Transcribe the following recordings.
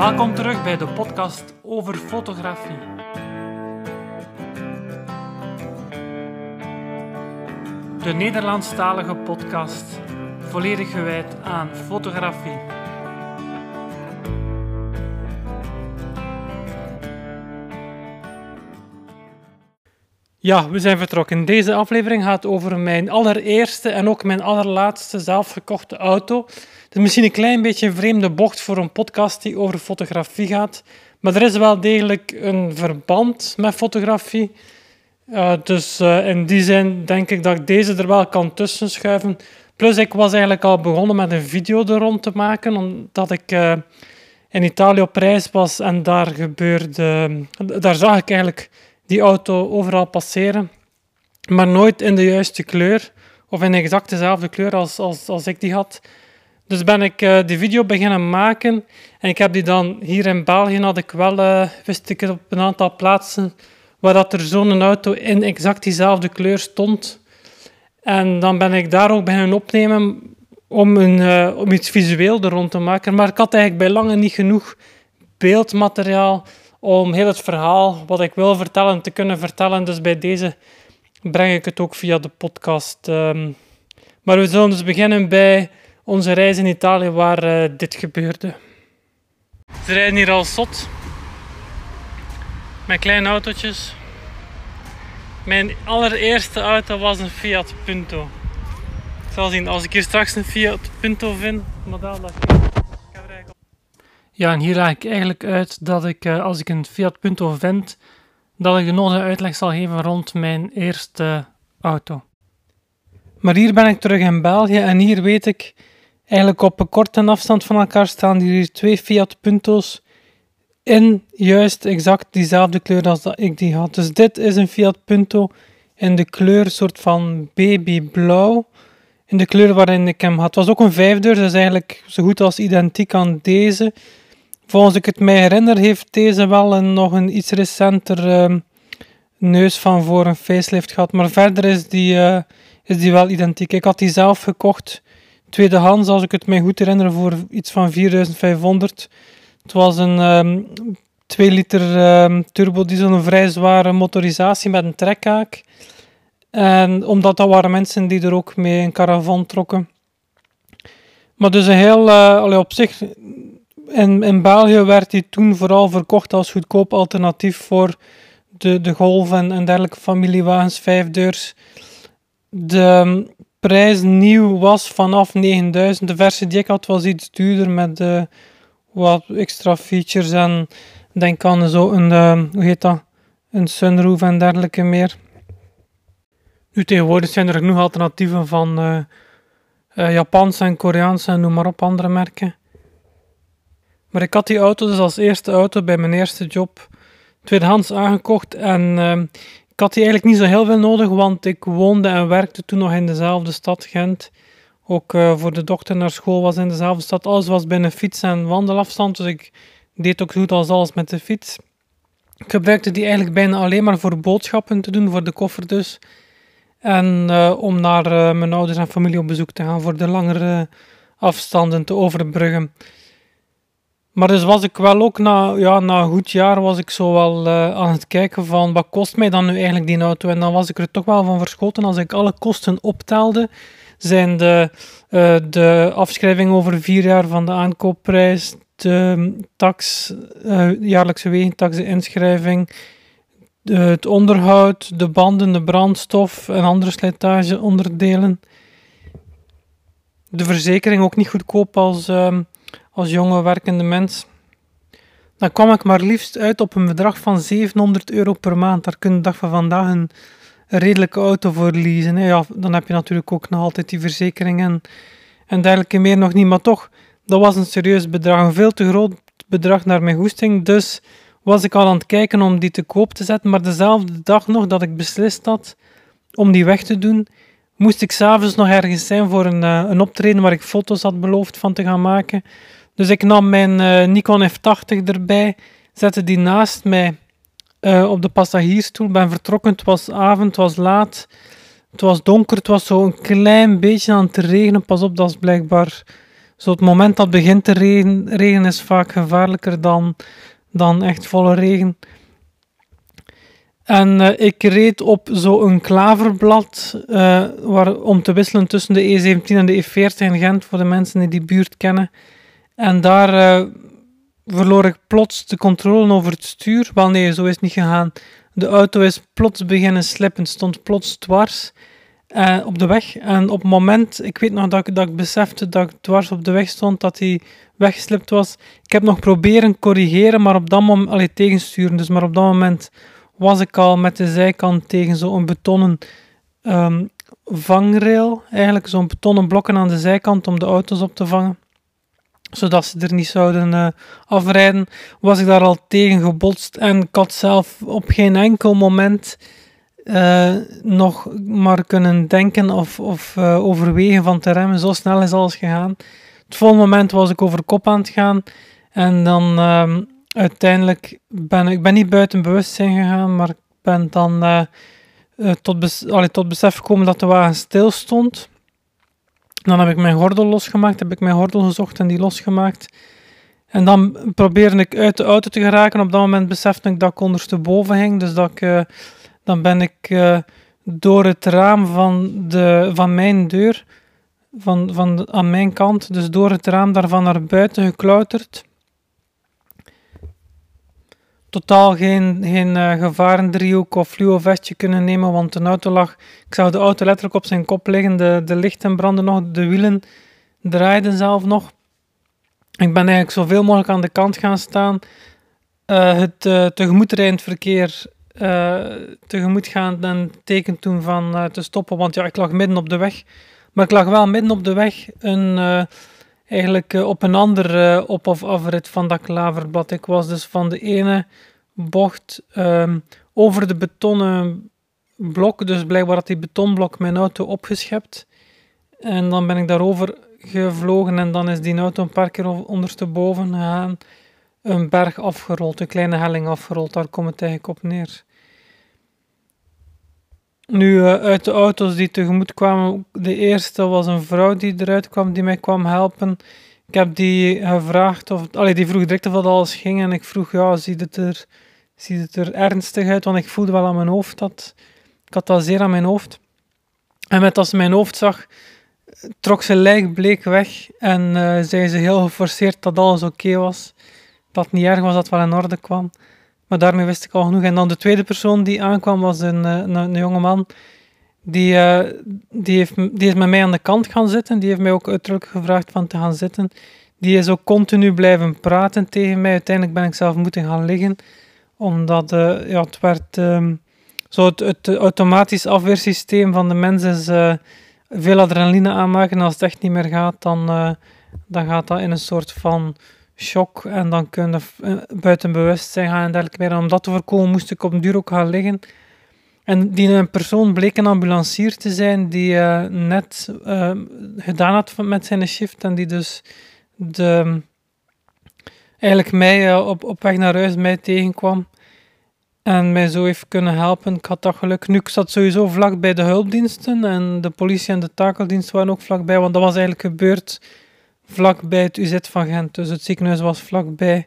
Welkom terug bij de podcast over fotografie. De Nederlandstalige podcast, volledig gewijd aan fotografie. Ja, we zijn vertrokken. Deze aflevering gaat over mijn allereerste en ook mijn allerlaatste zelfgekochte auto. Het is misschien een klein beetje een vreemde bocht voor een podcast die over fotografie gaat. Maar er is wel degelijk een verband met fotografie. Uh, dus uh, in die zin denk ik dat ik deze er wel kan tussen schuiven. Plus, ik was eigenlijk al begonnen met een video er rond te maken, omdat ik uh, in Italië op reis was en daar gebeurde. Daar zag ik eigenlijk die auto overal passeren, maar nooit in de juiste kleur of in exact dezelfde kleur als, als, als ik die had. Dus ben ik uh, die video beginnen maken en ik heb die dan hier in België had ik wel, uh, wist ik het op een aantal plaatsen waar dat er zo'n auto in exact diezelfde kleur stond. En dan ben ik daar ook beginnen opnemen om, een, uh, om iets visueel er rond te maken. Maar ik had eigenlijk bij lange niet genoeg beeldmateriaal om heel het verhaal wat ik wil vertellen te kunnen vertellen. Dus bij deze breng ik het ook via de podcast. Um, maar we zullen dus beginnen bij onze reis in Italië waar uh, dit gebeurde. Ze rijden hier al zot. Met kleine autootjes. Mijn allereerste auto was een Fiat Punto. Ik zal zien, als ik hier straks een Fiat Punto vind, model dat ja, en hier leg ik eigenlijk uit dat ik, eh, als ik een Fiat Punto vind, dat ik de nodige uitleg zal geven rond mijn eerste auto. Maar hier ben ik terug in België en hier weet ik, eigenlijk op een korte afstand van elkaar staan hier twee Fiat Punto's in juist exact diezelfde kleur als dat ik die had. Dus dit is een Fiat Punto in de kleur soort van babyblauw. In de kleur waarin ik hem had. Het was ook een vijfdeur, dus eigenlijk zo goed als identiek aan deze. Volgens ik het mij herinner, heeft deze wel een, nog een iets recenter uh, neus van voor een facelift gehad. Maar verder is die, uh, is die wel identiek. Ik had die zelf gekocht, tweedehands, als ik het mij goed herinner, voor iets van 4500. Het was een um, 2 liter um, turbo diesel, een vrij zware motorisatie met een trekhaak. En omdat dat waren mensen die er ook mee een caravan trokken. Maar dus een heel, uh, op zich in, in België werd die toen vooral verkocht als goedkoop alternatief voor de, de Golf en, en dergelijke familiewagens, vijfdeurs. De prijs nieuw was vanaf 9000. De versie die ik had was iets duurder met uh, wat extra features en denk aan zo een, uh, hoe heet dat, een sunroof en dergelijke meer. Nu tegenwoordig zijn er genoeg alternatieven van uh, uh, Japanse en Koreaanse en noem maar op andere merken. Maar ik had die auto dus als eerste auto bij mijn eerste job tweedehands aangekocht. En uh, ik had die eigenlijk niet zo heel veel nodig, want ik woonde en werkte toen nog in dezelfde stad, Gent. Ook uh, voor de dochter naar school was in dezelfde stad. Alles was binnen fiets- en wandelafstand, dus ik deed ook goed als alles met de fiets. Ik gebruikte die eigenlijk bijna alleen maar voor boodschappen te doen, voor de koffer dus. En uh, om naar uh, mijn ouders en familie op bezoek te gaan, voor de langere afstanden te overbruggen. Maar dus was ik wel ook na, ja, na een goed jaar was ik zo wel uh, aan het kijken van wat kost mij dan nu eigenlijk die auto. En dan was ik er toch wel van verschoten als ik alle kosten optelde. Zijn de, uh, de afschrijving over vier jaar van de aankoopprijs, de tax, uh, jaarlijkse wegentax, de inschrijving, het onderhoud, de banden, de brandstof en andere slijtageonderdelen. De verzekering ook niet goedkoop als als jonge werkende mens, dan kwam ik maar liefst uit op een bedrag van 700 euro per maand. Daar kun je de dag van vandaag een, redelijke auto voor leasen. Ja, dan heb je natuurlijk ook nog altijd die verzekering en, dergelijke meer nog niet. Maar toch, dat was een serieus bedrag. Een veel te groot bedrag naar mijn goesting. Dus was ik al aan het kijken om die te koop te zetten. Maar dezelfde dag nog dat ik beslist had om die weg te doen, moest ik s'avonds nog ergens zijn voor een, uh, een optreden waar ik foto's had beloofd van te gaan maken. Dus ik nam mijn uh, Nikon F80 erbij, zette die naast mij uh, op de passagiersstoel, ben vertrokken. Het was avond, het was laat, het was donker, het was zo een klein beetje aan het regenen. Pas op, dat is blijkbaar zo het moment dat het begint te regen, regen is vaak gevaarlijker dan, dan echt volle regen. En uh, ik reed op zo'n klaverblad waar, om te wisselen tussen de E17 en de E40 in Gent, voor de mensen die die buurt kennen. En daar uh, verloor ik plots de controle over het stuur. Wel nee, zo is het niet gegaan. De auto is plots beginnen slippen, stond plots dwars op de weg. En op het moment, ik weet nog dat ik, dat ik besefte dat ik dwars op de weg stond, dat hij weggeslipt was. Ik heb nog proberen corrigeren, maar op dat moment, allee, tegensturen, dus maar op dat moment was ik al met de zijkant tegen zo'n betonnen um, vangrail. Eigenlijk zo'n betonnen blokken aan de zijkant om de auto's op te vangen. Zodat ze er niet zouden uh, afrijden. Was ik daar al tegen gebotst. En ik had zelf op geen enkel moment uh, nog maar kunnen denken of, of uh, overwegen van te remmen. Zo snel is alles gegaan. Het volgende moment was ik over kop aan het gaan. En dan um, uiteindelijk ben ik ben niet buiten bewustzijn gegaan, maar ik ben dan tot, bes tot besef gekomen dat de wagen stil stond. Dan heb ik mijn gordel losgemaakt, heb ik mijn gordel gezocht en die losgemaakt. En dan probeerde ik uit de auto te geraken. Op dat moment besefte ik dat ik ondersteboven hing. Dus dat ik, uh, dan ben ik door het raam van, de, van mijn deur, van, van aan mijn kant, dus door het raam daarvan naar buiten geklauterd totaal geen, geen uh, gevarendriehoek of fluo-vestje kunnen nemen, want de auto lag... Ik zag de auto letterlijk op zijn kop liggen, de, de lichten brandden nog, de wielen draaiden zelf nog. Ik ben eigenlijk zoveel mogelijk aan de kant gaan staan. Uh, het uh, tegemoetrijdend verkeer uh, tegemoet gaan en teken toen van te stoppen, want ja, ik lag midden op de weg. Maar ik lag wel midden op de weg, een, eigenlijk op een andere op- of afrit van dat klaverblad. Ik was dus van de ene bocht um, over de betonnen blok. Dus blijkbaar had die betonblok mijn auto opgeschept. En dan ben ik daarover gevlogen en dan is die auto een paar keer ondersteboven gegaan. Een berg afgerold, een kleine helling afgerold. Daar komt het eigenlijk op neer. Nu, uh, uit de auto's die tegemoet kwamen, de eerste was een vrouw die eruit kwam, die mij kwam helpen. Ik heb die gevraagd, of, allee, die vroeg direct of dat alles ging. En ik vroeg, ja, ziet het er ziet het er ernstig uit, want ik voelde wel aan mijn hoofd dat... Ik had dat zeer aan mijn hoofd. En met als ze mijn hoofd zag, trok ze lijk bleek weg en uh, zei ze heel geforceerd dat alles oké was. Dat het niet erg was, dat het wel in orde kwam. Maar daarmee wist ik al genoeg. En dan de tweede persoon die aankwam was een, eh, een, een jonge man. Die, uh, die, heeft, die is met mij aan de kant gaan zitten. Die heeft mij ook uiterlijk gevraagd van te gaan zitten. Die is ook continu blijven praten tegen mij. Uiteindelijk ben ik zelf moeten gaan liggen omdat uh, ja, het werd um, zo het, het, automatisch afweersysteem van de mens is veel adrenaline aanmaken. En als het echt niet meer gaat, dan, dan gaat dat in een soort van shock. En dan kun je buiten bewustzijn gaan en dergelijke meer. Om dat te voorkomen moest ik op een duur ook gaan liggen. En die een persoon bleek een ambulancier te zijn die net gedaan had met zijn shift en die dus de eigenlijk mij op, op weg naar huis mij tegenkwam. En mij zo heeft kunnen helpen. Ik had dat geluk. Nu, ik zat sowieso vlak bij de hulpdiensten. En de politie en de takeldienst waren ook vlakbij. Want dat was eigenlijk gebeurd vlak bij het UZ van Gent. Dus het ziekenhuis was vlakbij.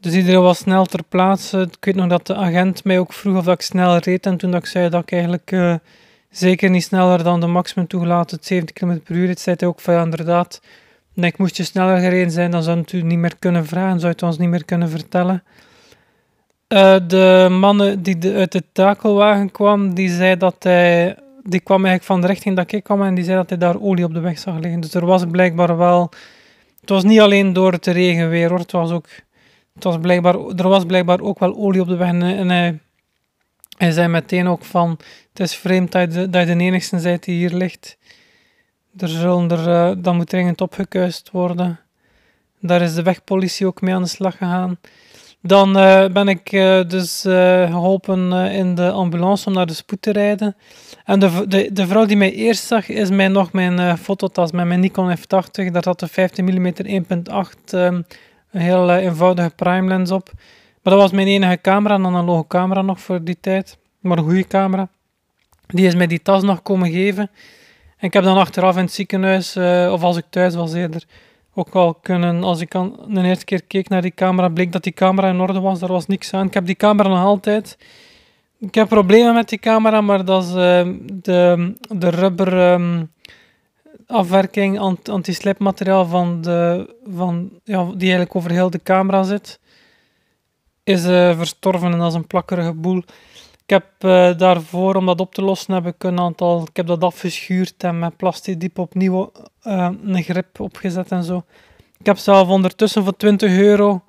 Dus iedereen was snel ter plaatse. Ik weet nog dat de agent mij ook vroeg of ik snel reed. En toen dat ik zei dat ik eigenlijk uh, zeker niet sneller dan de maximum toegelaten 70 km per uur zei hij ook van ja, inderdaad ik moest je sneller gereden zijn, dan zou het u niet meer kunnen vragen, zou het ons niet meer kunnen vertellen. Uh, de man die de, uit de takelwagen kwam, die zei dat hij... Die kwam eigenlijk van de richting dat ik kwam en die zei dat hij daar olie op de weg zag liggen. Dus er was blijkbaar wel... Het was niet alleen door het regenweer hoor, het was ook... Het was blijkbaar, er was blijkbaar ook wel olie op de weg en hij, hij zei meteen ook van... Het is vreemd dat je de, enigste bent die hier ligt. Er zullen er, uh, dat moet dringend opgekuist worden. Daar is de wegpolitie ook mee aan de slag gegaan. Dan uh, ben ik uh, dus geholpen in de ambulance om naar de spoed te rijden. En de, de, de vrouw die mij eerst zag, is mij nog mijn fototas met mijn Nikon F80. Daar zat de 15 mm 1.8, een heel eenvoudige prime lens op. Maar dat was mijn enige camera, een analoge camera nog voor die tijd. Maar een goede camera. Die is mij die tas nog komen geven. En ik heb dan achteraf in het ziekenhuis, of als ik thuis was eerder, ook al kunnen, als ik aan de eerste keer keek naar die camera, bleek dat die camera in orde was, daar was niks aan. Ik heb die camera nog altijd. Ik heb problemen met die camera, maar dat is uh, de, de rubber um, afwerking, anti-slipmateriaal van de, van, ja, die eigenlijk over heel de camera zit, is uh, verstorven en dat is een plakkerige boel. Ik heb uh, daarvoor, om dat op te lossen, heb ik een aantal, ik heb dat afgeschuurd en met plastic diep opnieuw uh, een grip opgezet en zo. Ik heb zelf ondertussen voor 20 euro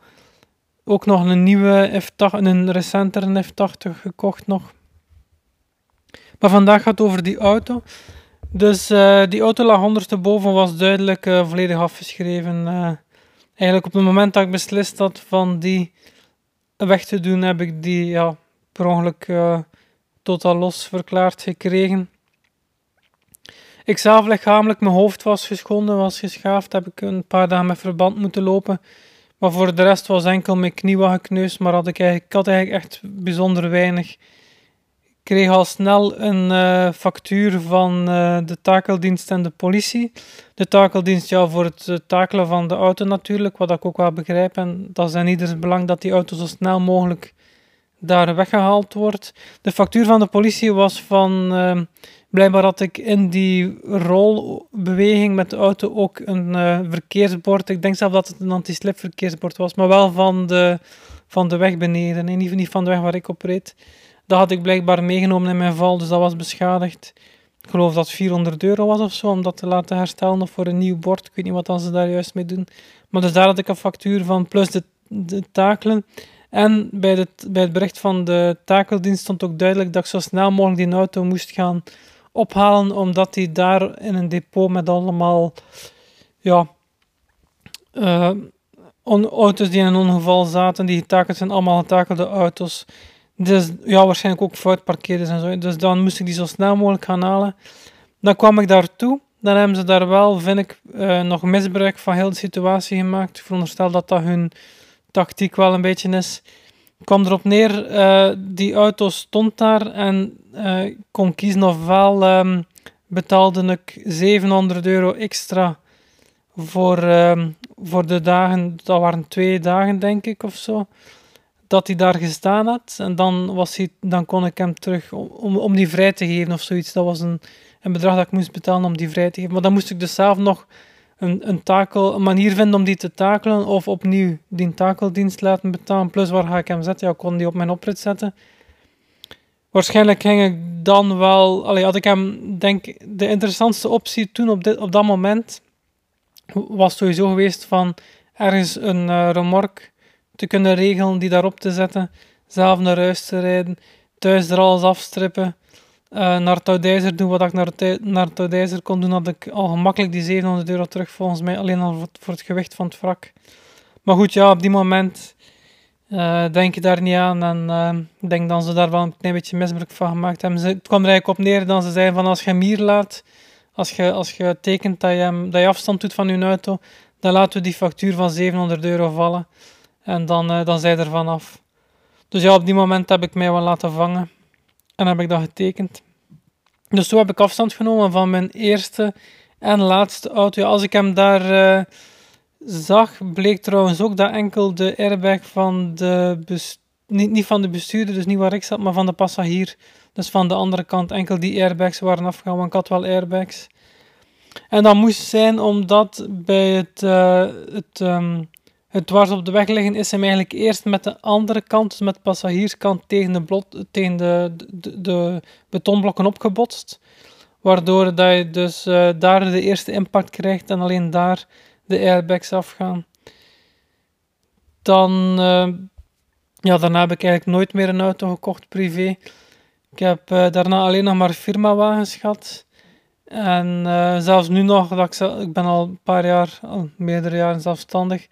ook nog een nieuwe F80, een recentere F80 gekocht nog. Maar vandaag gaat het over die auto. Dus uh, die auto lag ondersteboven, was duidelijk volledig afgeschreven. Eigenlijk op het moment dat ik beslist had van die weg te doen, heb ik die ja, per ongeluk totaal los verklaard gekregen. Ik zelf lichamelijk, mijn hoofd was geschonden, was geschaafd, heb ik een paar dagen met verband moeten lopen. Maar voor de rest was enkel mijn knie wat gekneusd, maar had ik, eigenlijk, ik had eigenlijk echt bijzonder weinig kreeg al snel een uh, factuur van uh, de takeldienst en de politie. De takeldienst ja, voor het takelen van de auto natuurlijk, wat ik ook wel begrijp. En dat is in ieders belang dat die auto zo snel mogelijk daar weggehaald wordt. De factuur van de politie was van... blijkbaar had ik in die rolbeweging met de auto ook een verkeersbord. Ik denk zelf dat het een anti-slip verkeersbord was, maar wel van de, van de weg beneden. Geval niet van de weg waar ik op reed. Dat had ik blijkbaar meegenomen in mijn val, dus dat was beschadigd. Ik geloof dat het 400 euro was of zo, om dat te laten herstellen of voor een nieuw bord. Ik weet niet wat ze daar juist mee doen. Maar dus daar had ik een factuur van, plus de, de takelen. En bij, de, bij het bericht van de takeldienst stond ook duidelijk dat ik zo snel mogelijk die auto moest gaan ophalen, omdat die daar in een depot met allemaal ja, uh, auto's die in een ongeval zaten, die getakeld zijn, allemaal getakelde auto's. Dus ja, waarschijnlijk ook fout parkeerders en zo. Dus dan moest ik die zo snel mogelijk gaan halen. Dan kwam ik daartoe. Dan hebben ze daar wel, vind ik, uh, nog misbruik van heel de situatie gemaakt. Ik veronderstel dat dat hun tactiek wel een beetje is. Ik kwam erop neer, uh, die auto stond daar en uh, ik kon kiezen ofwel um, betaalde ik 700 euro extra voor, um, voor de dagen, dat waren twee dagen denk ik of zo dat hij daar gestaan had. En dan, was hij, dan kon ik hem terug om, om die vrij te geven of zoiets. Dat was een, een bedrag dat ik moest betalen om die vrij te geven. Maar dan moest ik dus zelf nog een, een, takel, een manier vinden om die te takelen. Of opnieuw die takeldienst laten betalen. Plus waar ga ik hem zetten? Ja, ik kon die op mijn oprit zetten. Waarschijnlijk ging ik dan wel... Allee, had ik hem, denk de interessantste optie toen op, dit, op dat moment... was sowieso geweest van ergens een uh, remorque te kunnen regelen, die daarop te zetten, zelf naar huis te rijden, thuis er alles afstrippen, uh, naar Toudijzer doen wat ik naar, naar kon doen, had ik al gemakkelijk die 700 euro terug volgens mij, alleen al voor, het gewicht van het wrak. Maar goed, ja, op die moment uh, denk je daar niet aan en uh, denk dat ze daar wel een klein beetje misbruik van gemaakt hebben. Ze, het kwam er eigenlijk op neer dat ze zeiden van als je hem hier laat, als je, als je tekent dat je, dat afstand doet van je auto, dan laten we die factuur van 700 euro vallen. En dan, dan zij er vanaf. Dus ja, op die moment heb ik mij wel laten vangen. En heb ik dat getekend. Dus zo heb ik afstand genomen van mijn eerste en laatste auto. als ik hem daar uh, zag, bleek trouwens ook dat enkel de airbag van de niet, niet van de bestuurder, dus niet waar ik zat, maar van de passagier. Dus van de andere kant, enkel die airbags waren afgegaan, want ik had wel airbags. En dat moest zijn omdat bij het, uh, het um, het dwars op de weg liggen is hem eigenlijk eerst met de andere kant, met de passagierskant, tegen de, blot, tegen de, de, de betonblokken opgebotst. Waardoor dat je dus uh, daar de eerste impact krijgt en alleen daar de airbags afgaan. Dan, uh, ja, daarna heb ik eigenlijk nooit meer een auto gekocht privé. Ik heb uh, daarna alleen nog maar firmawagens gehad. En zelfs nu nog, dat ik, ik ben al een paar jaar, meerdere jaren zelfstandig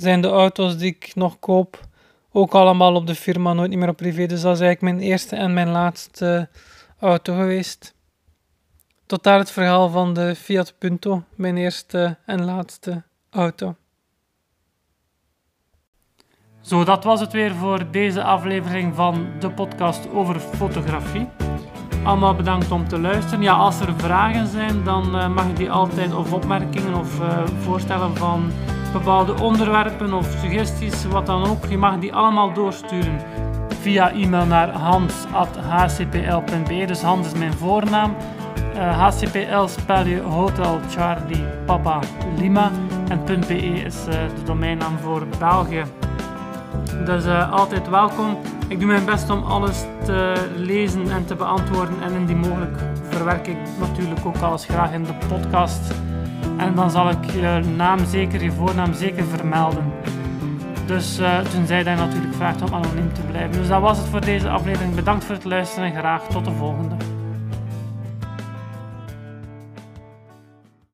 zijn de auto's die ik nog koop ook allemaal op de firma, nooit meer op privé. Dus dat is eigenlijk mijn eerste en mijn laatste auto geweest. Tot daar het verhaal van de Fiat Punto, mijn eerste en laatste auto. Zo, dat was het weer voor deze aflevering van de podcast over fotografie. Allemaal bedankt om te luisteren. Ja, als er vragen zijn, dan uh, mag je die altijd of opmerkingen of uh, voorstellen van bepaalde onderwerpen of suggesties, wat dan ook. Je mag die allemaal doorsturen via e-mail naar hans.hcpl.be. Dus Hans is mijn voornaam. HCPL spel je Hotel Charlie Papa Lima en .be is uh, de domeinnaam voor België. Dus uh, altijd welkom. Ik doe mijn best om alles te lezen en te beantwoorden en indien mogelijk verwerk ik natuurlijk ook alles graag in de podcast. En dan zal ik je naam zeker, je voornaam zeker vermelden. Dus uh, tenzij dat je natuurlijk vraagt om anoniem te blijven. Dus dat was het voor deze aflevering. Bedankt voor het luisteren en graag tot de volgende.